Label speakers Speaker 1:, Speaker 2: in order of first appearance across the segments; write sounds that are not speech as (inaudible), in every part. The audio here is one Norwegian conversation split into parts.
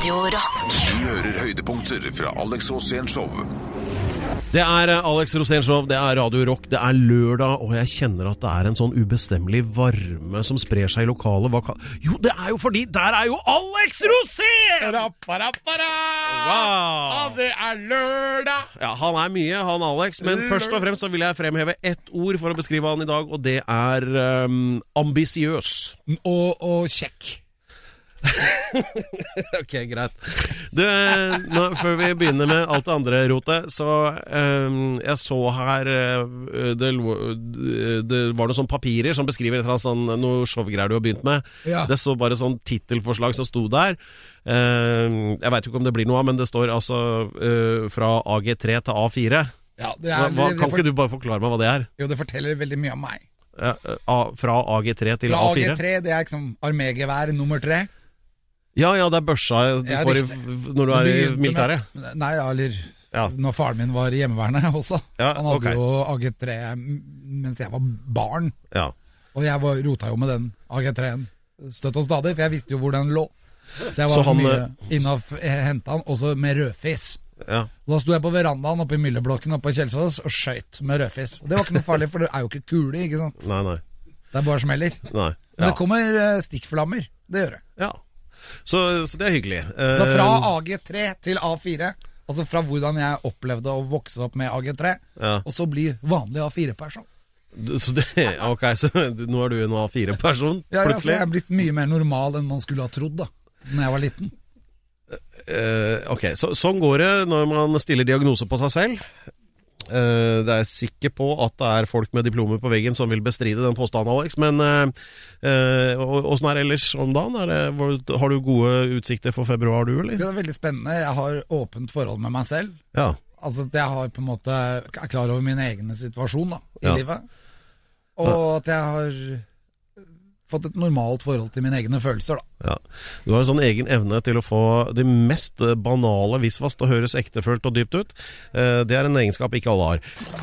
Speaker 1: Radio Rock.
Speaker 2: Du hører høydepunkter fra Alex Rosén Show.
Speaker 3: Det er eh, Alex Rosén Show, det er Radio Rock, det er lørdag, og jeg kjenner at det er en sånn ubestemmelig varme som sprer seg i lokalet. Hva kan... Jo, det er jo fordi der er jo Alex Rosén! Wow!
Speaker 4: Og det er lørdag!
Speaker 3: Ja, Han er mye, han Alex, men først og fremst så vil jeg fremheve ett ord for å beskrive han i dag, og det er um, ambisiøs.
Speaker 4: Og, og kjekk. (laughs)
Speaker 3: ok, greit. Du, nå, før vi begynner med alt det andre rotet, så um, Jeg så her eh, det, det var noen sånne papirer som beskriver et eller annet sånn, noe showgreier du har begynt med.
Speaker 4: Ja.
Speaker 3: Det så bare sånn tittelforslag som sto der. Um, jeg veit jo ikke om det blir noe av, men det står altså uh, fra AG3 til A4.
Speaker 4: Ja, det
Speaker 3: Hva,
Speaker 4: er,
Speaker 3: hva,
Speaker 4: det,
Speaker 3: kan ikke du bare forklare meg hva det er?
Speaker 4: Jo, det forteller veldig mye om meg.
Speaker 3: Ja, eh, fra AG3 til
Speaker 4: Fra
Speaker 3: A4?
Speaker 4: AG3, det er liksom armégevær nummer tre.
Speaker 3: Ja, ja, det er børsa du
Speaker 4: Ja,
Speaker 3: får i, når du er i
Speaker 4: med-
Speaker 3: militæret.
Speaker 4: Nei, ja, eller
Speaker 3: Ja.
Speaker 4: når faren min var i hjemmevernet (laughs) også.
Speaker 3: Ja,
Speaker 4: Han hadde
Speaker 3: okay.
Speaker 4: jo AG3 mens jeg var barn.
Speaker 3: Ja.
Speaker 4: Og jeg var, rota jo med den AG3-en støtt og stadig, for jeg visste jo hvor den lå. Så jeg
Speaker 3: Så
Speaker 4: var
Speaker 3: han,
Speaker 4: mye
Speaker 3: eh,
Speaker 4: innav henta han, også med rødfis.
Speaker 3: ja.
Speaker 4: Da sto jeg på verandaen oppe i mylleblokken oppe i Kjelsås og skøyt med rødfis. Og Det var ikke noe farlig, for det er jo ikke kule, ikke sant.
Speaker 3: Nei, nei.
Speaker 4: Det er bare smeller.
Speaker 3: nei.
Speaker 4: Men det kommer eh, stikkflammer. Det gjør det.
Speaker 3: ja. Så, så det er hyggelig. Eh,
Speaker 4: Så fra AG3 til A4, altså fra hvordan jeg opplevde å vokse opp med AG3,
Speaker 3: Ja.
Speaker 4: og så bli vanlig A4-person.
Speaker 3: så det, (laughs) ok, så nå er du en A4-person, (laughs)
Speaker 4: Ja, ja, så jeg er blitt mye mer normal enn man skulle ha trodd da Når jeg var liten.
Speaker 3: Uh, ok, så, sånn går det når man stiller diagnose på seg selv. Eh, det er jeg sikker på at det er folk med diplomer på veggen som vil bestride den påstanden, Alex. Men uh, åssen er det ellers om dagen? Det, har du gode utsikter for februar, du, eller?
Speaker 4: Det er veldig spennende. Jeg har åpent forhold med meg selv.
Speaker 3: Ja.
Speaker 4: Altså at jeg har på en måte er klar over min egen situasjon da, i
Speaker 3: Ja.
Speaker 4: livet. Og at jeg har fått et normalt forhold til mine egne følelser. da
Speaker 3: Ja. Du har en sånn egen evne til å få det mest banale visvas til å høres ektefølt og dypt ut. Eh, Det er en egenskap ikke alle har.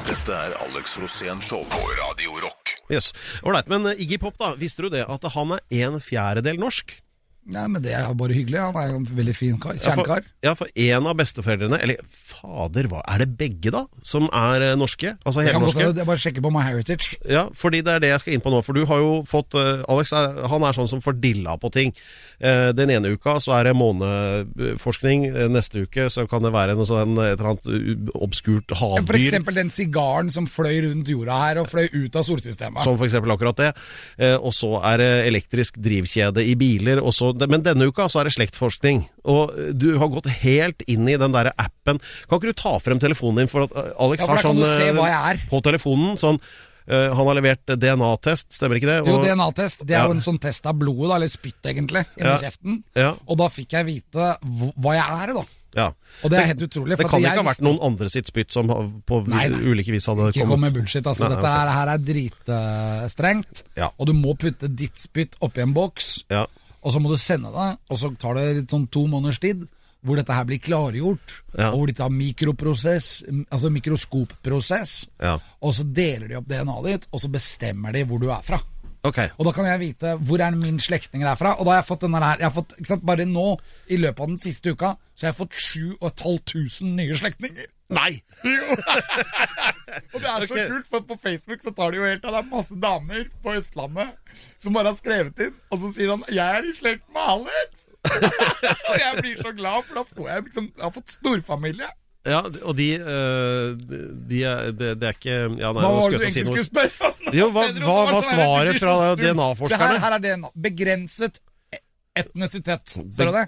Speaker 2: Dette er Alex Rosén Show på Radio Rock.
Speaker 3: Yes. Ålreit, men eh, Iggy Pop, da. Visste du det at han er en fjerdedel norsk?
Speaker 4: Nei, men Det er bare hyggelig. Han er jo en veldig fin kar.
Speaker 3: Ja, for,
Speaker 4: Kjernkar.
Speaker 3: ja, for en av besteforeldrene Eller fader, hva Er det begge, da? Som er eh, norske? Altså
Speaker 4: Jeg kan godt
Speaker 3: helnorske?
Speaker 4: Jeg bare sjekker på My Heritage.
Speaker 3: Ja, fordi det er det jeg skal inn på nå. For du har jo fått eh, Alex er, han er sånn som får dilla på ting. Eh, Den ene uka så er det måneforskning. Eh, Neste uke så kan det være noe sånn et eller annet uh, obskurt
Speaker 4: For
Speaker 3: havdyr.
Speaker 4: eksempel den sigaren som fløy rundt jorda her og fløy ut av solsystemet.
Speaker 3: Som for eksempel akkurat det. Eh, og så er det elektrisk drivkjede i biler. Og så, men denne uka så er det slektforskning. Og du har gått helt inn i den derre appen. Kan ikke du ta frem telefonen din, for at eh, Alex
Speaker 4: Ja, for
Speaker 3: har sånn eh, på telefonen sånn Uh, Han har levert DNA-test, stemmer ikke det?
Speaker 4: Jo, DNA-test. Det er
Speaker 3: Ja.
Speaker 4: jo en sånn test av blodet, da, eller spytt egentlig, inni
Speaker 3: Ja.
Speaker 4: kjeften.
Speaker 3: Ja.
Speaker 4: Og da fikk jeg vite hva jeg er, da.
Speaker 3: ja.
Speaker 4: Og det er helt utrolig.
Speaker 3: Det kan ikke ha vært
Speaker 4: visste-
Speaker 3: noen andre sitt spytt som på
Speaker 4: Nei, nei.
Speaker 3: ulike vis hadde
Speaker 4: Ikke kom med
Speaker 3: kommet
Speaker 4: bullshit. altså
Speaker 3: Nei,
Speaker 4: Dette her, her er dritstrengt.
Speaker 3: Ja.
Speaker 4: Og du må putte ditt spytt oppi en boks,
Speaker 3: Ja.
Speaker 4: Og så må du sende det. Og så tar det litt sånn to måneders tid, hvor dette her blir klargjort.
Speaker 3: Ja.
Speaker 4: Og hvor de tar mikroprosess, altså mikroskopprosess.
Speaker 3: Ja.
Speaker 4: Og så deler de opp DNA-et ditt, og så bestemmer de hvor du er fra.
Speaker 3: Ok.
Speaker 4: Og da kan jeg vite hvor er min slektninger er fra. Og da har jeg fått denne her jeg har fått, sant, Bare nå, i løpet av den siste uka, så har jeg fått 7500 nye slektninger.
Speaker 3: Nei!
Speaker 4: Og det er så kult, for på Facebook så tar de jo helt av Det er masse damer på Østlandet som bare har skrevet inn, og så sier han 'Jeg er i slekt med Alex'. (laughs) og jeg blir så glad, for da får jeg liksom Jeg har fått storfamilie.
Speaker 3: Ja, og de, eh, de er, det, det er ikke ja, nei,
Speaker 4: Hva var det du egentlig
Speaker 3: si
Speaker 4: skulle spørre om?
Speaker 3: Jo, hva- hva var svaret fra. DNA-forskerne?
Speaker 4: Her, her er DNA. Begrenset etnisitet. Ser du det?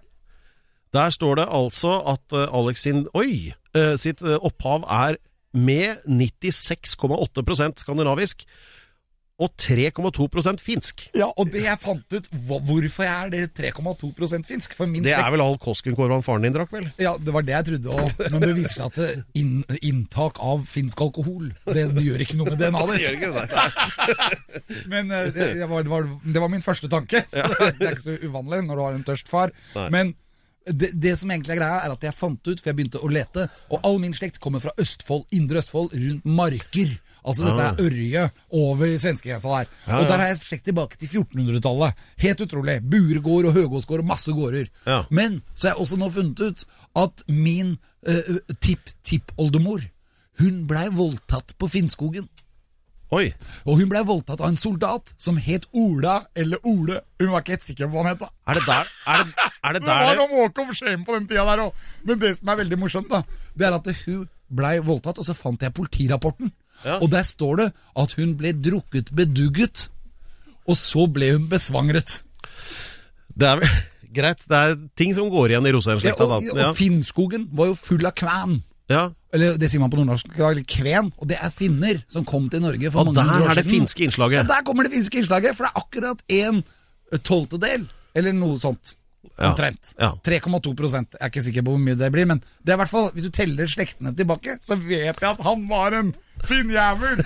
Speaker 3: Der står det altså at eh, Alex sin Oi! eh, sitt eh, opphav er med 96,8% skandinavisk og 3,2% finsk.
Speaker 4: Ja, og det jeg fant ut Hvorfor jeg er det 3,2% finsk?
Speaker 3: Det er vel all Koskenkorvan faren din drakk, vel?
Speaker 4: Ja, det var det jeg trodde òg, men det viser seg at inn, inntak av finsk alkohol det, det gjør ikke noe med DNA-et ditt. (laughs) Men eh, det, det, var, det, var, det var min første tanke. Så (laughs) Det er ikke så uvanlig når du har en tørst far.
Speaker 3: Nei.
Speaker 4: Men det, det som egentlig er greia, er at jeg fant ut, for jeg begynte å lete, og all min slekt kommer fra Østfold, Indre Østfold, rundt Marker. Altså dette er Ørje over svenskegrensa der. Og der har jeg sett tilbake til 1400-tallet. Helt utrolig. Buregård og Høgåsgård og masse gårder. Men så har jeg også nå funnet ut at min uh, tipp-tippoldemor, hun blei voldtatt på Finnskogen.
Speaker 3: Oi.
Speaker 4: Og hun blei voldtatt av en soldat som het Ola eller Ole. Hun var ikke helt sikker på hva han het.
Speaker 3: Er det der er det, er det, (laughs)
Speaker 4: Det var
Speaker 3: der det
Speaker 4: noe walk of shame på den tida der òg. Men det som er veldig morsomt, da, det er at hun blei voldtatt, og så fant jeg politirapporten.
Speaker 3: Ja.
Speaker 4: Og der står det at hun ble drukket bedugget, og så ble hun besvangret.
Speaker 3: Det er vel (laughs) greit. Det er ting som går igjen i
Speaker 4: Ja,
Speaker 3: Rosheim-slekta.
Speaker 4: og, og Finnskogen var jo full av kven.
Speaker 3: ja.
Speaker 4: Eller det sier man på nordnorsk, kven. Og det er finner som kom til Norge for
Speaker 3: Og
Speaker 4: mange
Speaker 3: der
Speaker 4: hundre år
Speaker 3: er det finske innslaget.
Speaker 4: Ja, der kommer det finske innslaget, for det er akkurat en tolvtedel, eller noe sånt. Omtrent.
Speaker 3: Ja.
Speaker 4: 3,2 Jeg er ikke sikker på hvor mye det blir, men det er i hvert fall, hvis du teller slektene tilbake, så vet jeg at han var en finnjævel!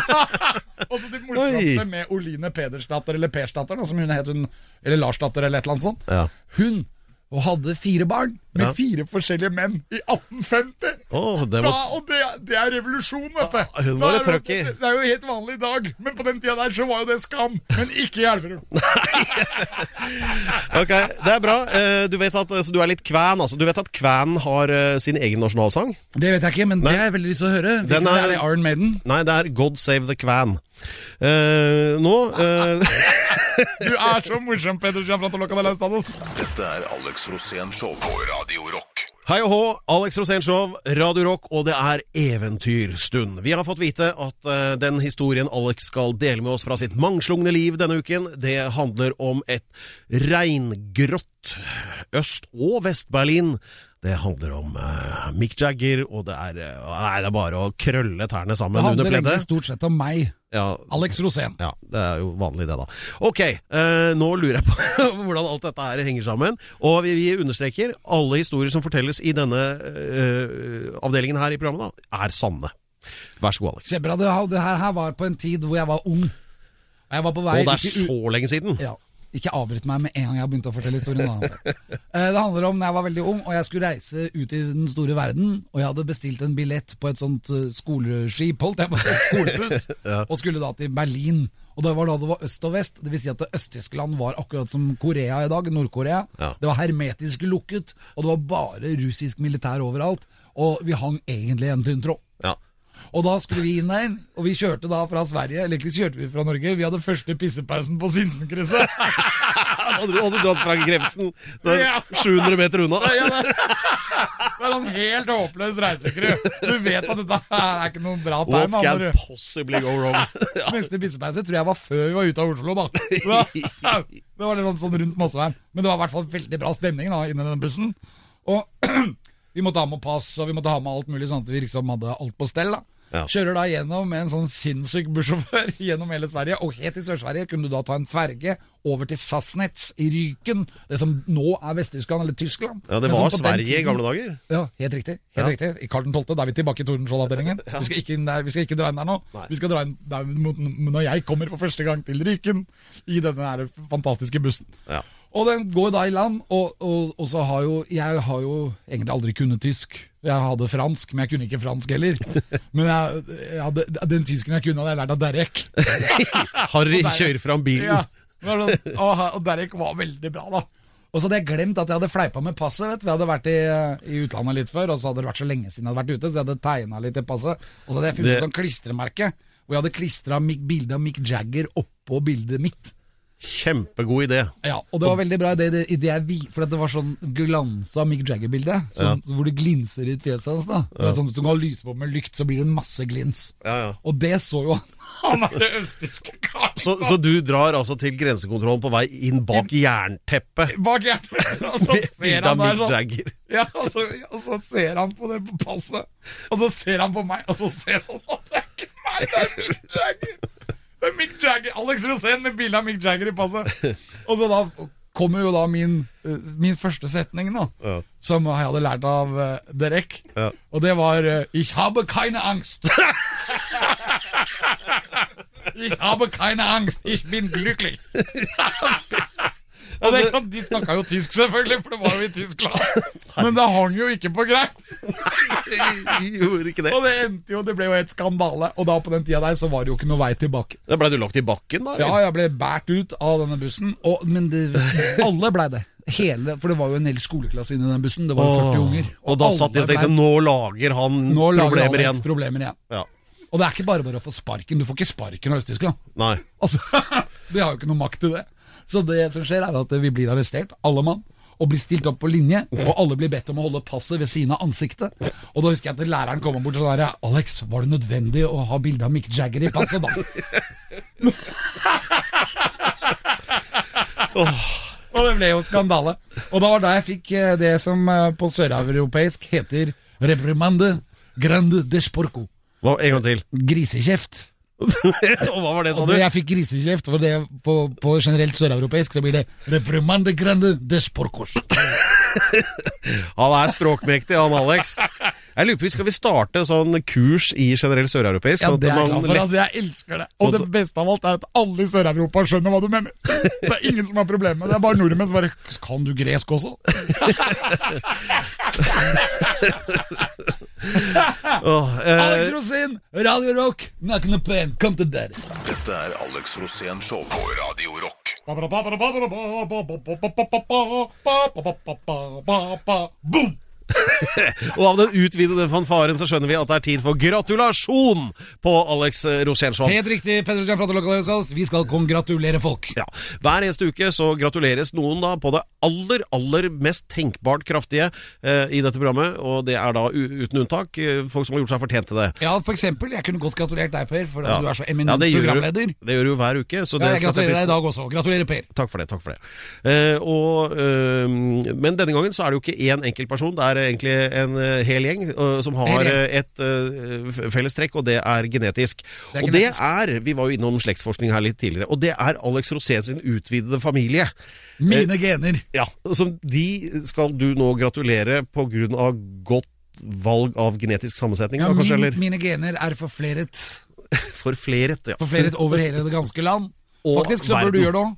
Speaker 4: (laughs) Og så de morsomste
Speaker 3: Oi.
Speaker 4: med Oline Pedersdatter, eller Persdatter, da, som hun het, hun, eller Larsdatter, eller et eller annet sånt.
Speaker 3: Ja.
Speaker 4: Hun og hadde fire barn med
Speaker 3: Ja.
Speaker 4: fire forskjellige menn i 1850!
Speaker 3: Oh, det
Speaker 4: Da,
Speaker 3: var
Speaker 4: og det, det er revolusjon, dette!
Speaker 3: Ah, hun
Speaker 4: Da
Speaker 3: var
Speaker 4: er
Speaker 3: det.
Speaker 4: Det er jo helt vanlig i dag, men på den tida der så var jo det skam. Men ikke i Elverum. (laughs)
Speaker 3: Ok, det er bra. Eh, Du vet at så du er litt kven, altså. Du vet at kvæn har eh, sin egen nasjonalsang?
Speaker 4: Det vet jeg ikke, men
Speaker 3: Nei.
Speaker 4: det har jeg veldig lyst til å høre. Hvilken
Speaker 3: er-
Speaker 4: er det Iron Maiden?
Speaker 3: Nei, det er God Save the Kvæn. Uh, nå eh, (laughs)
Speaker 4: Du er så morsom, Peder Gianfranto Locca de la Estados.
Speaker 2: Dette er Alex Rosén Show på Radio Rock.
Speaker 3: Hei og hå, Alex Rosénshow, Radio Rock, og det er eventyrstund. Vi har fått vite at uh, den historien Alex skal dele med oss fra sitt mangslungne liv denne uken, det handler om et regngrått Øst- og Vest-Berlin. Det handler om uh, Mick Jagger, og det er, uh, nei, det er bare å krølle tærne sammen under
Speaker 4: handler egentlig stort sett om meg,
Speaker 3: Ja,
Speaker 4: Alex Rosén.
Speaker 3: ja, det er jo vanlig det, da. Ok, eh, nå lurer jeg på (laughs) hvordan alt dette her henger sammen. Og vi, vi understreker alle historier som fortelles i denne avdelingen her i programmet, da, er sanne. Vær så god, Alex.
Speaker 4: Kjempebra. Det, det her, her var på en tid hvor jeg var ung. Jeg var på vei
Speaker 3: Og det er så lenge siden!
Speaker 4: Ja, ikke avbryt meg med en gang jeg har begynt å fortelle historien. Eh, Det handler om da jeg var veldig ung og jeg skulle reise ut i den store verden. Og jeg hadde bestilt en billett på et sånt eh, skoleskip, holdt jeg på skolebuss, (laughs)
Speaker 3: Ja.
Speaker 4: og skulle da til Berlin. Og det var da det var øst og vest. Det vil si at Øst-Tyskland var akkurat som Korea i dag, Nord-Korea.
Speaker 3: Ja.
Speaker 4: Det var hermetisk lukket, og det var bare russisk militær overalt. Og vi hang egentlig i en tynn tråd.
Speaker 3: Ja.
Speaker 4: Og da skulle vi inn der, og vi kjørte da fra Sverige, eller ikke kjørte vi fra Norge, vi hadde første pissepausen på Sinsenkrysset. (laughs)
Speaker 3: og du hadde dratt fra Grefsen så det
Speaker 4: Ja.
Speaker 3: 700 meter unna.
Speaker 4: Ja, det (laughs) er sånn helt håpløs reisekry. Du vet at dette her er ikke noe bra
Speaker 3: tegn.
Speaker 4: What
Speaker 3: can
Speaker 4: andre
Speaker 3: possibly go wrong? (laughs) Ja.
Speaker 4: Neste pissepause tror jeg var før vi var ute av Oslo, da. da det var litt sånn rundt Mossevern. Men det var i hvert fall veldig bra stemning da, inni den bussen. Og (clears throat) vi måtte ha med pass, og vi måtte ha med alt mulig, sånn at vi liksom hadde alt på stell. da.
Speaker 3: Ja.
Speaker 4: Kjører da gjennom med en sånn sinnssyk bussjåfør (laughs) gjennom hele Sverige. Og helt i Sør-Sverige kunne du da ta en ferge over til Sassnitz i Ryken. Det som nå er Vest-Tyskland, eller Tyskland.
Speaker 3: ja, det var
Speaker 4: på den
Speaker 3: Sverige i gamle dager.
Speaker 4: ja, helt riktig. helt
Speaker 3: Ja.
Speaker 4: riktig. I Karl 12., da er vi tilbake i Tordenskjold-avdelingen. (laughs) Vi, skal ikke vi skal ikke dra inn der nå.
Speaker 3: Nei.
Speaker 4: Vi skal dra inn der når jeg kommer for første gang til Ryken i denne her fantastiske bussen.
Speaker 3: Ja.
Speaker 4: Og den går da i land, og, og, og så har jo Jeg har jo egentlig aldri kunnet tysk. Jeg hadde fransk, men jeg kunne ikke fransk heller. (laughs) Men jeg, jeg hadde, den tysken jeg kunne, hadde jeg lært av Derek. (laughs)
Speaker 3: Harry kjører fram bilen.
Speaker 4: Ja, var sånn, og, og Derek var veldig bra, da. Og så hadde jeg glemt at jeg hadde fleipa med passet. vet du. Vi hadde vært i, i utlandet litt før, og så hadde det vært så lenge siden jeg hadde vært ute, så jeg hadde tegna litt i passet. Og så hadde jeg funnet
Speaker 3: Det-
Speaker 4: et sånt klistremerke hvor jeg hadde klistra bilde av Mick Jagger oppå bildet mitt.
Speaker 3: Kjempegod idé.
Speaker 4: Ja, Og det var veldig bra idé, vi, for det var sånn glansa Mick Jagger-bilde. Sånn, Hvor det glinser i fjeset hans. da. Er Sånn, hvis du kan lyse på med lykt, så blir det masse glins.
Speaker 3: Ja, ja.
Speaker 4: Og det så jo han. (laughs) Han er det østiske karen.
Speaker 3: Så, så du drar altså til grensekontrollen på vei inn bak jernteppet?
Speaker 4: Bak jernteppet! Og så ser han der sånn. Ja, og så, og så ser han på det på passet, og så ser han på meg, og så ser han at det er ikke meg, det er Mick Jagger. Mick Jagger, Alex Rosén med bilde av Mick Jagger i passet. Og så da kommer jo da min, eh, min første setning, da,
Speaker 3: Ja.
Speaker 4: som jeg hadde lært av uh, Derek.
Speaker 3: Ja.
Speaker 4: Og det var uh, Ich habe keine Angst. (laughs) (laughs) Ich habe keine Angst. Ich bin glücklich. (laughs) Og det, kan- de snakka jo tysk, selvfølgelig, for det var jo i Tyskland. (laughs) Men det hang jo ikke på greip.
Speaker 3: Gjorde ikke det.
Speaker 4: Og det endte jo, det ble jo et skandale. Og da på den tida der så var det jo ikke noe vei tilbake.
Speaker 3: Da ble du lagt i bakken, da?
Speaker 4: Ja, jeg ble båret ut av denne bussen, og, men det, alle blei det. Hele, for det var jo en hel skoleklasse inni den bussen. Det var jo 40 unger.
Speaker 3: Og da satt de og tenkte nå lager han
Speaker 4: Nå lager
Speaker 3: problemer
Speaker 4: Alex
Speaker 3: igjen.
Speaker 4: problemer igjen.
Speaker 3: Ja.
Speaker 4: Og det er ikke bare bare å få sparken. Du får ikke sparken av Øst-Tyskland. Altså, (laughs) De har jo ikke noe makt til det. Så det som skjer, er at vi blir arrestert, alle mann. Og blir stilt opp på linje, og alle blir bedt om å holde passet ved siden av ansiktet. Og da husker jeg at læreren kom bort og sa Alex, var det nødvendig å ha bilde av Mick Jagger i passet da? (laughs) Og det ble jo skandale. Og da var da jeg fikk eh, det som eh, på søreuropeisk heter reprimande grande desporco.
Speaker 3: Hva, en gang til.
Speaker 4: Grisekjeft. (laughs)
Speaker 3: og hva var det, sa du?
Speaker 4: jeg fikk grisekjeft, for det på, på generelt søreuropeisk så blir det reprimande grande desporcos. (laughs)
Speaker 3: Han er språkmektig, han Alex. Jeg lurer på, Skal vi starte sånn kurs i generell søreuropeisk?
Speaker 4: Ja,
Speaker 3: sånn
Speaker 4: det er jeg glad for. Altså, jeg elsker det. Og det beste av alt er at alle i Sør-Europa skjønner hva du mener. (laughs) Det er ingen som har problemer med det. Det er bare nordmenn som bare Kan du gresk også?
Speaker 3: Åh, eh,
Speaker 4: Alex Rosin, Radio Rock, not gonna pain, come to daddy.
Speaker 2: Dette er Alex Rosén Show på Radio Rock.
Speaker 4: Boom!
Speaker 3: Og av den utvidede fanfaren så skjønner vi at det er tid for gratulasjon på Alex Rosén-show.
Speaker 4: Helt riktig, Pedro Gianfranto. Vi skal kongratulere folk.
Speaker 3: Ja. Hver eneste uke så gratuleres noen da på det aller, aller mest tenkbart kraftige eh, i dette programmet, og det er da uten unntak eh, folk som har gjort seg fortjent til det.
Speaker 4: Ja, for eksempel. Jeg kunne godt gratulert deg, Per, for
Speaker 3: Ja.
Speaker 4: du er så eminent
Speaker 3: Ja, det gjør du-
Speaker 4: programleder.
Speaker 3: Det gjør du hver uke. Så det
Speaker 4: Ja, jeg gratulerer deg i dag også. Gratulerer, Per.
Speaker 3: Takk for det. takk for det eh, og, eh, Men denne gangen så er det jo ikke én enkeltperson, det er egentlig en eh, hel gjeng eh, som har eh, et felles trekk, og det er genetisk.
Speaker 4: Det er
Speaker 3: og det er Vi var jo innom slektsforskning her litt tidligere, og det er Alex Rosén sin utvidede familie.
Speaker 4: Mine gener.
Speaker 3: Ja, som De skal du nå gratulere på grunn av godt valg av genetisk sammensetning,
Speaker 4: Ja,
Speaker 3: da, kanskje?
Speaker 4: min,
Speaker 3: Eller
Speaker 4: mine gener er forfleret. (laughs)
Speaker 3: forfleret, ja.
Speaker 4: Forfleret over hele det ganske land.
Speaker 3: Og
Speaker 4: Faktisk så bør du gjøre det òg.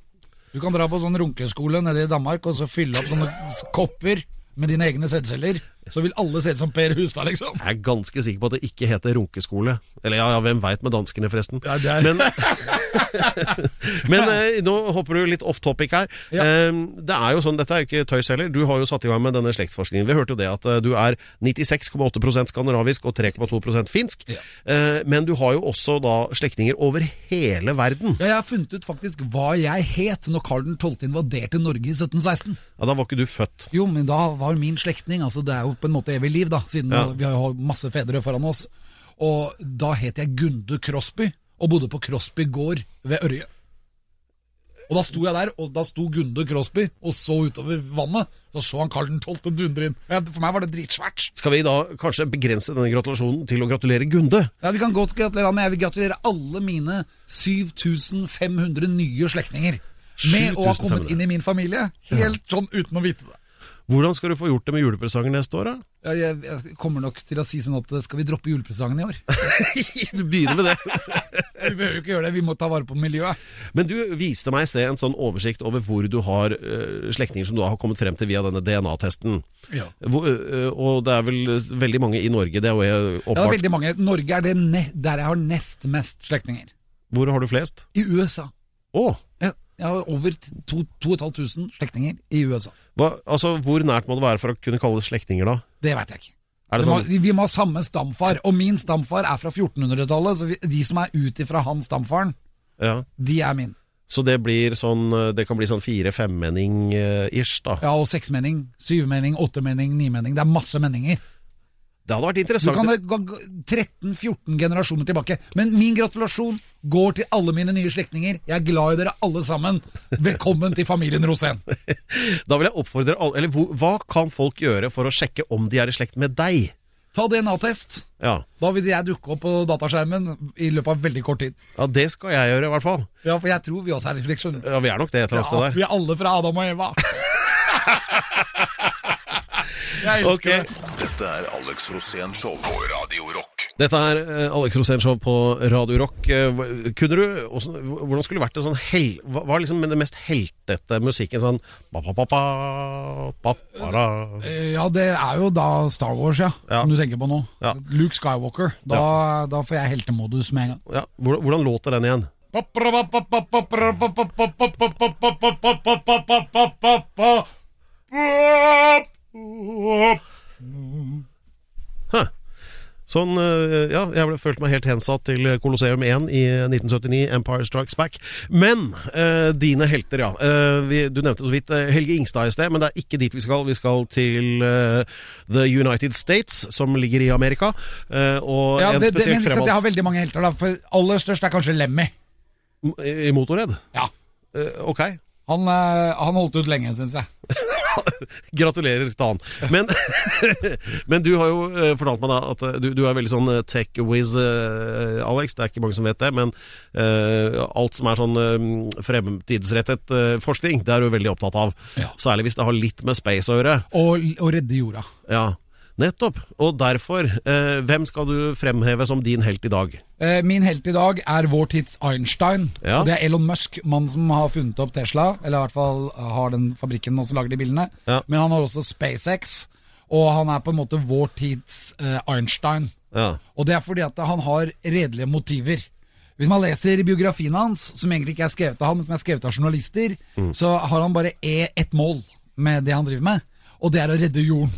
Speaker 4: Du kan dra på sånn runkeskole nede i Danmark og så fylle opp sånne kopper med dine egne sædceller. Så vil alle se ut som Per Hustad, liksom.
Speaker 3: Jeg er ganske sikker på at det ikke heter runkeskole. Eller ja, ja hvem veit med danskene, forresten.
Speaker 4: Ja, er-
Speaker 3: Men, (laughs) men eh, nå hopper du litt off topic her.
Speaker 4: Ja.
Speaker 3: Eh, det er jo sånn, Dette er jo ikke tøys heller. Du har jo satt i gang med denne slektsforskningen. Vi hørte jo det at eh, du er 96,8% skandinavisk og 3,2% finsk. Eh, men du har jo også da slektninger over hele verden.
Speaker 4: Ja, jeg har funnet ut faktisk hva jeg het når Karl 12. invaderte Norge i 1716.
Speaker 3: Ja, Da var ikke du født.
Speaker 4: Jo, men da var min slektning altså Det er jo på en måte evig liv, da, siden
Speaker 3: Ja.
Speaker 4: vi har masse fedre foran oss. Og da het jeg Gunde Crosby, og bodde på Crosby gård ved Ørje. Og da sto jeg der, og da sto Gunde Crosby og så utover vannet. Så så han Karl 12. dundre inn. For meg var det dritsvært.
Speaker 3: Skal vi da kanskje begrense denne gratulasjonen til å gratulere Gunde?
Speaker 4: Ja, Vi kan godt gratulere han, men jeg vil gratulere alle mine 7500 nye slektninger. Med å ha kommet inn i min familie. Helt sånn uten å vite det.
Speaker 3: Hvordan skal du få gjort det med julepresanger neste år, da?
Speaker 4: Ja, jeg, jeg kommer nok til å si sånn at skal vi droppe julepresangen i år? (laughs)
Speaker 3: du begynner med det. (laughs)
Speaker 4: Vi behøver jo ikke gjøre det, vi må ta vare på miljøet.
Speaker 3: Men du viste meg i sted en sånn oversikt over hvor du har uh, slektninger som du har kommet frem til via denne DNA-testen.
Speaker 4: Ja.
Speaker 3: Hvor, uh, og det er vel veldig mange i Norge. Det er jo
Speaker 4: Ja, det er veldig mange. Norge er det der jeg har nest mest slektninger.
Speaker 3: Hvor har du flest?
Speaker 4: I USA.
Speaker 3: Å!
Speaker 4: Jeg, jeg har over to- 2500 slektninger i USA.
Speaker 3: hva- altså, hvor nært må det være for å kunne kalle det slektninger, da?
Speaker 4: Det veit jeg ikke. Vi må,
Speaker 3: sånn
Speaker 4: vi må ha samme stamfar, og min stamfar er fra 1400-tallet, så vi, de som er ut ifra han stamfaren,
Speaker 3: ja.
Speaker 4: de er min.
Speaker 3: Så det blir sånn øh, Det kan bli sånn fire-femmenning-ish, da.
Speaker 4: Ja, og seksmenning, syvmenning, åttemenning, nimenning. Det er masse menninger.
Speaker 3: Det hadde vært interessant.
Speaker 4: Du kan gå 13-14 generasjoner tilbake. Men min gratulasjon går til alle mine nye slektninger. Jeg er glad i dere alle sammen. Velkommen til familien Rosén. (laughs)
Speaker 3: Da vil jeg oppfordre alle Eller hva kan folk gjøre for å sjekke om de er i slekt med deg?
Speaker 4: Ta DNA-test.
Speaker 3: Ja.
Speaker 4: Da vil jeg dukke opp på dataskjermen i løpet av veldig kort tid.
Speaker 3: ja, det skal jeg gjøre, i hvert fall.
Speaker 4: Ja, For jeg tror vi også er i slekt.
Speaker 3: Ja, Vi er nok det et eller annet sted der.
Speaker 4: vi er alle fra Adam og Eva. (laughs) jeg elsker
Speaker 3: Ok.
Speaker 4: det.
Speaker 2: Dette er Alex Rosén Show på Radio Rock.
Speaker 3: Dette er eh, Alex Rosén Show på Radio Rock. Eh, Kunne du, hvordan, skulle det vært en sånn hel, Hva er liksom det mest heltete musikken? Sånn ba, ba, ba, ba, ba.
Speaker 4: Eh, Ja, det er jo da Star Wars, ja.
Speaker 3: Ja.
Speaker 4: Som du tenker på nå.
Speaker 3: Ja.
Speaker 4: Luke Skywalker. Da, da får jeg heltemodus med en gang.
Speaker 3: Ja, hvordan, hvordan låter den igjen? Sånn, eh, ja, jeg ble, følte meg helt hensatt til Colosseum 1 i 1979, Empire Strikes Back. Men eh, dine helter, ja. Eh, vi, du nevnte så vidt eh, Helge Ingstad i sted, men det er ikke dit vi skal. Vi skal til eh, The United States, som ligger i Amerika. Eh, og
Speaker 4: Ja,
Speaker 3: en
Speaker 4: det, det,
Speaker 3: spesielt
Speaker 4: at jeg har veldig mange helter. Da, for Aller størst er kanskje Lemmy.
Speaker 3: i, i Motorhead.
Speaker 4: Ja.
Speaker 3: Eh, ok.
Speaker 4: Han, han holdt ut lenge, syns jeg. (laughs) (laughs)
Speaker 3: Gratulerer til han. Men, (laughs) men du har jo eh, fortalt meg da at eh, du, du er veldig sånn eh, tech-whiz, eh, Alex. Det er ikke mange som vet det. Men uh, alt som er sånn uh, fremtidsrettet uh, forskning, det er du veldig opptatt av.
Speaker 4: Ja.
Speaker 3: Særlig hvis det har litt med space å gjøre.
Speaker 4: Og, og redde jorda.
Speaker 3: Ja, nettopp. Og derfor, eh, hvem skal du fremheve som din helt i dag?
Speaker 4: Eh, Min helt i dag er vår tids Einstein.
Speaker 3: Ja.
Speaker 4: Og det er Elon Musk, mannen som har funnet opp Tesla. Eller i hvert fall har den fabrikken som lager de bilene.
Speaker 3: Ja.
Speaker 4: Men han har også SpaceX. Og han er på en måte vår tids eh, Einstein.
Speaker 3: Ja.
Speaker 4: Og det er fordi at han har redelige motiver. Hvis man leser biografien hans, som egentlig ikke er skrevet av ham, men som er skrevet av journalister, så har han bare e- ett mål med det han driver med, og det er å redde jorden.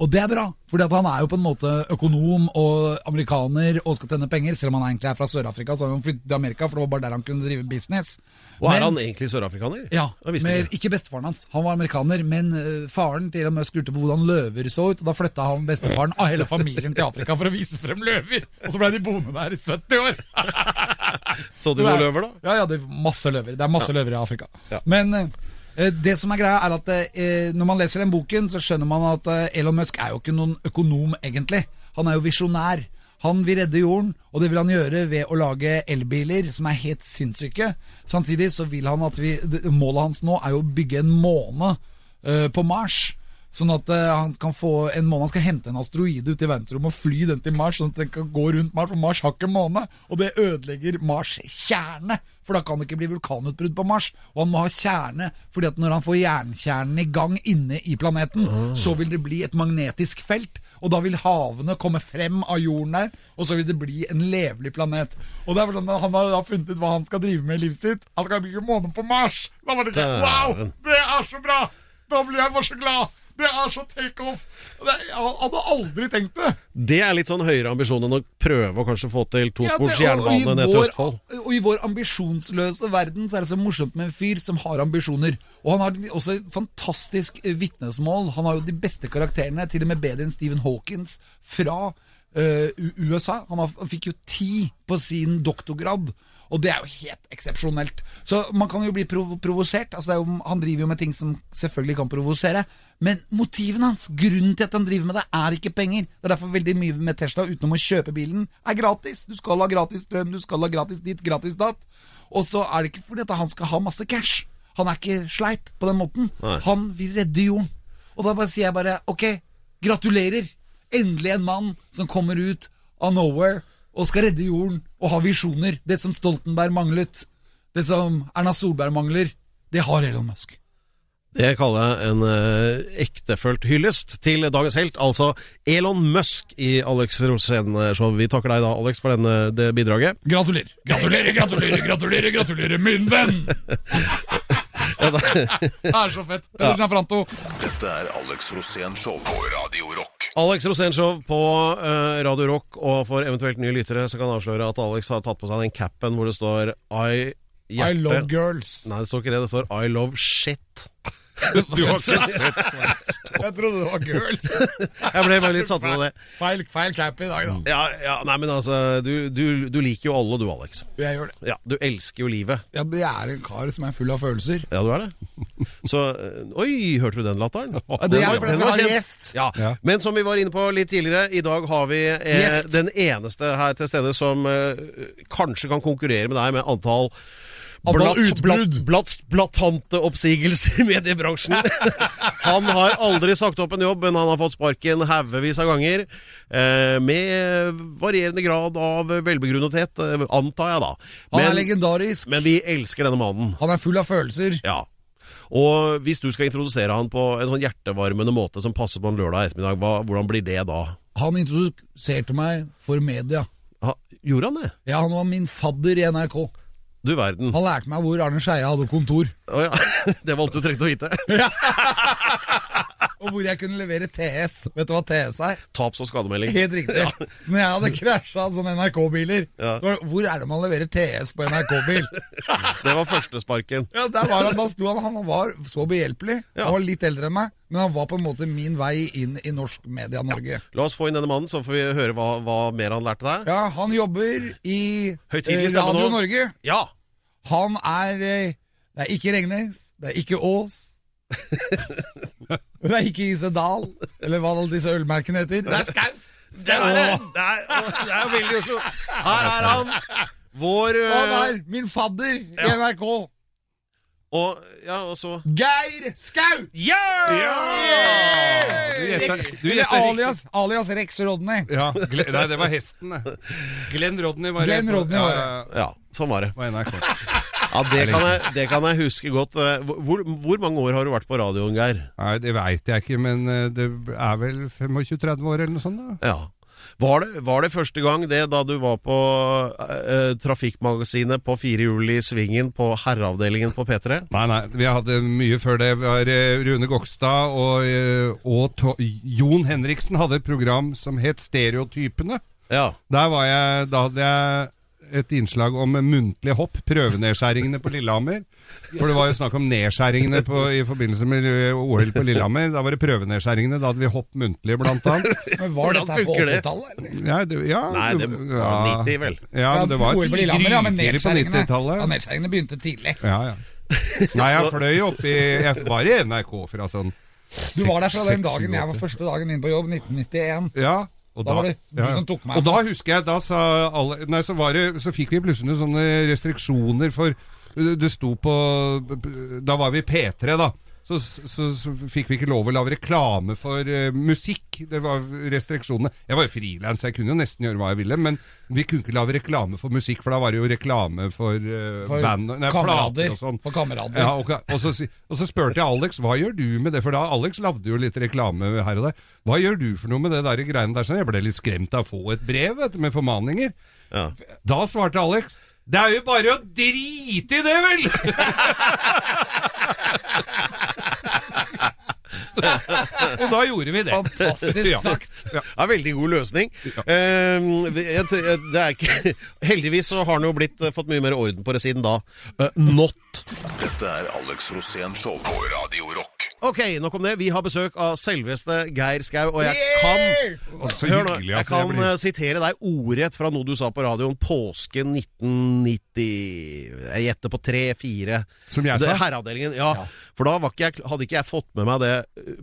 Speaker 4: Og det er bra, for han er jo på en måte økonom og amerikaner og skal tjene penger, selv om han egentlig er fra Sør-Afrika, så har han flyttet til Amerika, for det var bare der han kunne drive business.
Speaker 3: Og er
Speaker 4: Men-
Speaker 3: han egentlig sørafrikaner?
Speaker 4: ja, men
Speaker 3: ikke.
Speaker 4: bestefaren hans. Han var amerikaner, men øh, faren til Elon Musk lurte på hvordan løver så ut, og da flytta han bestefaren av hele familien til Afrika for å vise frem løver. Og så ble de boende der i 70 år. (laughs)
Speaker 3: Så du noen løver, da?
Speaker 4: Ja, ja, det er masse løver. Det er masse løver i Afrika.
Speaker 3: Ja.
Speaker 4: Men eh, det som er greia, er at eh, når man leser den boken, så skjønner man at eh, Elon Musk er jo ikke noen økonom, egentlig. Han er jo visjonær. Han vil redde jorden, og det vil han gjøre ved å lage elbiler som er helt sinnssyke. Samtidig så vil han at vi Målet hans nå er jo å bygge en måne eh, på Mars. Sånn at eh, han kan få en måne Han skal hente en asteroide ut i verdensrommet og fly den til Mars, sånn at den kan gå rundt Mars, for Mars har ikke måne. Og det ødelegger Mars kjerne, for da kan det ikke bli vulkanutbrudd på Mars. Og han må ha kjerne, fordi at når han får jernkjernen i gang inne i planeten, så vil det bli et magnetisk felt. Og da vil havene komme frem av jorden der, og så vil det bli en levelig planet. Og det er sånn at Han har da funnet ut hva han skal drive med i livet sitt. Han skal bygge måne på Mars! Da var det ikke Wow! Det er så bra! Da blir jeg bare så glad! Det er så takeoff! Han hadde aldri tenkt det.
Speaker 3: Det er litt sånn høyere ambisjon enn å prøve å kanskje få til tospors
Speaker 4: ja,
Speaker 3: jernbane ned til Østfold.
Speaker 4: Og i vår ambisjonsløse verden så er det så morsomt med en fyr som har ambisjoner. Og han har også et fantastisk eh, vitnesmål. Han har jo de beste karakterene, til og med bedre enn Stephen Hawkins fra uh, USA. Han, har, han fikk jo ti på sin doktorgrad. Og det er jo helt eksepsjonelt. Så man kan jo bli prov provosert. Altså det jo, han driver jo med ting som selvfølgelig kan provosere. Men motivene hans, grunnen til at han driver med det, er ikke penger. Det er derfor veldig mye med Tesla, utenom å kjøpe bilen, er gratis. Du skal ha gratis strøm, du skal ha gratis ditt, gratis datt. Og så er det ikke fordi at han skal ha masse cash. Han er ikke sleip på den måten.
Speaker 3: Nei.
Speaker 4: Han vil redde jorden. Og da bare sier jeg bare ok, gratulerer. Endelig en mann som kommer ut av nowhere og skal redde jorden og ha visjoner. Det som Stoltenberg manglet, det som Erna Solberg mangler, det har Elon Musk.
Speaker 3: Det kaller jeg en eh, ektefølt hyllest til dagens helt, altså Elon Musk i Alex Rosén-show. Vi takker deg da, Alex, for denne, det bidraget.
Speaker 4: Gratulerer, gratulerer, gratulerer, gratulerer, gratulerer, min venn! (laughs) Det er så fett. Peder Gianfranto.
Speaker 2: Dette er Alex Rosén Show på Radio Rock.
Speaker 3: Alex Rosén-show på eh, Radio Rock, og for eventuelt nye lyttere så kan jeg avsløre at Alex har tatt på seg den capen hvor det står I
Speaker 4: I
Speaker 3: hjerte.
Speaker 4: love girls.
Speaker 3: Nei, det står ikke det. Det står I love shit. (laughs)
Speaker 4: Du har ikke sett Jeg trodde det var girls. (laughs)
Speaker 3: Jeg ble bare litt satt ut av det.
Speaker 4: Feil, feil cap i dag, da.
Speaker 3: Ja, ja, nei, men altså, du, du, du liker jo alle, du, Alex.
Speaker 4: Jeg gjør det.
Speaker 3: Ja, Du elsker jo livet.
Speaker 4: Ja, Jeg er en kar som er full av følelser.
Speaker 3: Ja, du er det. Så Oi, hørte du den latteren?
Speaker 4: Ja, det er fordi vi har gjest.
Speaker 3: Ja. Men som vi var inne på litt tidligere, i dag har vi eh, den eneste her til stede som eh, kanskje kan konkurrere med deg med Antall blatt, blatt, blatt, blattante oppsigelser i mediebransjen. (laughs) han har aldri sagt opp en jobb, men han har fått sparken haugevis av ganger. Eh, med varierende grad av velbegrunnethet, eh, antar jeg da.
Speaker 4: Han er legendarisk.
Speaker 3: men vi elsker denne mannen.
Speaker 4: Han er full av følelser.
Speaker 3: Ja. Og hvis du skal introdusere han på en sånn hjertevarmende måte som passer på en lørdag ettermiddag, hva, hvordan blir det da?
Speaker 4: Han introduserte meg for media.
Speaker 3: Ha, gjorde han det?
Speaker 4: Ja, han var min fadder i NRK.
Speaker 3: Du verden.
Speaker 4: Han lærte meg hvor Arne Skeie hadde kontor.
Speaker 3: Å ja. (laughs) Det var alt du trengte å vite. (laughs) (laughs)
Speaker 4: Og hvor jeg kunne levere TS. Vet du hva TS er?
Speaker 3: Taps- og skademelding.
Speaker 4: Helt riktig. Så når jeg hadde krasja sånne NRK-biler
Speaker 3: Ja.
Speaker 4: så Hvor er det man leverer TS på NRK-bil? (laughs)
Speaker 3: Det var førstesparken.
Speaker 4: Ja, der var han, da sto han, han var så behjelpelig.
Speaker 3: Ja.
Speaker 4: Han var litt eldre enn meg, men han var på en måte min vei inn i norsk media-Norge.
Speaker 3: La oss få inn denne mannen, så får vi høre hva, hva mer han lærte deg.
Speaker 4: Ja, han jobber i eh, Radio. Norge.
Speaker 3: Ja!
Speaker 4: Han er eh, Det er ikke Regnes, det er ikke Ås. (laughs) (laughs) det er ikke Isedal, eller hva alle disse ølmerkene heter. Det er Skaus!
Speaker 3: Det er det! Det er, jo veldig Oslo. Her er han. Vår øh,
Speaker 4: Han er min fadder i
Speaker 3: Ja.
Speaker 4: NRK.
Speaker 3: Og, ja, og så
Speaker 4: Geir Skau!
Speaker 3: Ja!
Speaker 1: Du gjetter-
Speaker 4: Rex, eller alias, alias Rex Rodney.
Speaker 1: Ja, nei, det var hesten, det. Glenn Rodney var
Speaker 4: Glenn. Rodney var det.
Speaker 1: Ja, ja,
Speaker 3: Ja, sånn var det.
Speaker 1: på NRK.
Speaker 3: Ja, det, kan jeg, det kan jeg huske godt. Eh, Hvor, hvor mange år har du vært på radioen, Geir?
Speaker 1: Nei, det veit jeg ikke, men eh, det er vel 25-30 år eller noe sånt, da.
Speaker 3: Ja. Var det, var det første gang det da du var på eh, Trafikkmagasinet på fire hjul i svingen på herreavdelingen på P3?
Speaker 1: Nei, nei, vi hadde mye før det. Var eh, Rune Gokstad og, eh, og Jon Henriksen hadde et program som het Stereotypene.
Speaker 3: Ja.
Speaker 1: Der var jeg, da hadde jeg et innslag om muntlig hopp, prøvenedskjæringene på Lillehammer. For det var jo snakk om nedskjæringene på, i forbindelse med eh, OL på Lillehammer. Da var det prøvenedskjæringene, da hadde vi hopp muntlig, blant annet.
Speaker 4: Men Var
Speaker 3: Hvordan
Speaker 4: dette på 80-tallet? eller?
Speaker 1: Ja, det, ja,
Speaker 3: Nei, det var
Speaker 1: ja.
Speaker 3: 90, vel?
Speaker 1: Ja, men det var
Speaker 4: OL på Lillehammer, ja, men
Speaker 1: på
Speaker 4: nedskjæringene, ja,
Speaker 1: 90-tallet.
Speaker 4: nedskjæringene begynte tidlig.
Speaker 1: Ja, ja. Nei, jeg (laughs) fløy opp i Jeg var i NRK fra sånn
Speaker 4: Du var der fra den dagen jeg var første dagen inn på jobb, 1991.
Speaker 1: Ja. Og
Speaker 4: Da var det du som tok meg
Speaker 1: og da husker jeg, da sa alle Nei, så, var det, så fikk vi plutselig sånne restriksjoner for Det sto på Da var vi P3, da. Så, så, så fikk vi ikke lov å lage reklame for uh, musikk. Det var restriksjonene. Jeg var jo frilans, jeg kunne jo nesten gjøre hva jeg ville, men vi kunne ikke lage reklame for musikk, for da var det jo reklame for, uh,
Speaker 4: For
Speaker 1: band nei, kamerader, og sånn.
Speaker 4: For kamerater.
Speaker 1: Ja, og, og, så, og så spurte jeg Alex hva gjør du med det, for da Alex lagde jo litt reklame her og der. Hva gjør du for noe med det der greiene der? Så jeg ble litt skremt av å få et brev vet du, med formaninger.
Speaker 3: Ja.
Speaker 1: Da svarte Alex det er jo bare å drite i det, vel! (laughs) og da gjorde vi det.
Speaker 4: Fantastisk
Speaker 1: Ja.
Speaker 4: sagt.
Speaker 3: Ja, veldig god løsning. Jeg, det er ikke, (laughs) heldigvis så har han jo blitt, eh, fått mye mer orden på det siden da. Uh, not.
Speaker 2: Dette er Alex Rosén Show på Radio Rock.
Speaker 3: Ok, nok om det. Vi har besøk av selveste Geir Skau, og jeg
Speaker 4: Yeah!
Speaker 3: kan
Speaker 1: Og
Speaker 3: Hør nå, jeg kan
Speaker 1: blir
Speaker 3: eh, sitere deg ordrett fra noe du sa på radioen påske 1990 Jeg gjetter på 3-4.
Speaker 1: Som jeg sa?
Speaker 3: Herreavdelingen. Ja, for da var ikke jeg, hadde ikke jeg fått med meg det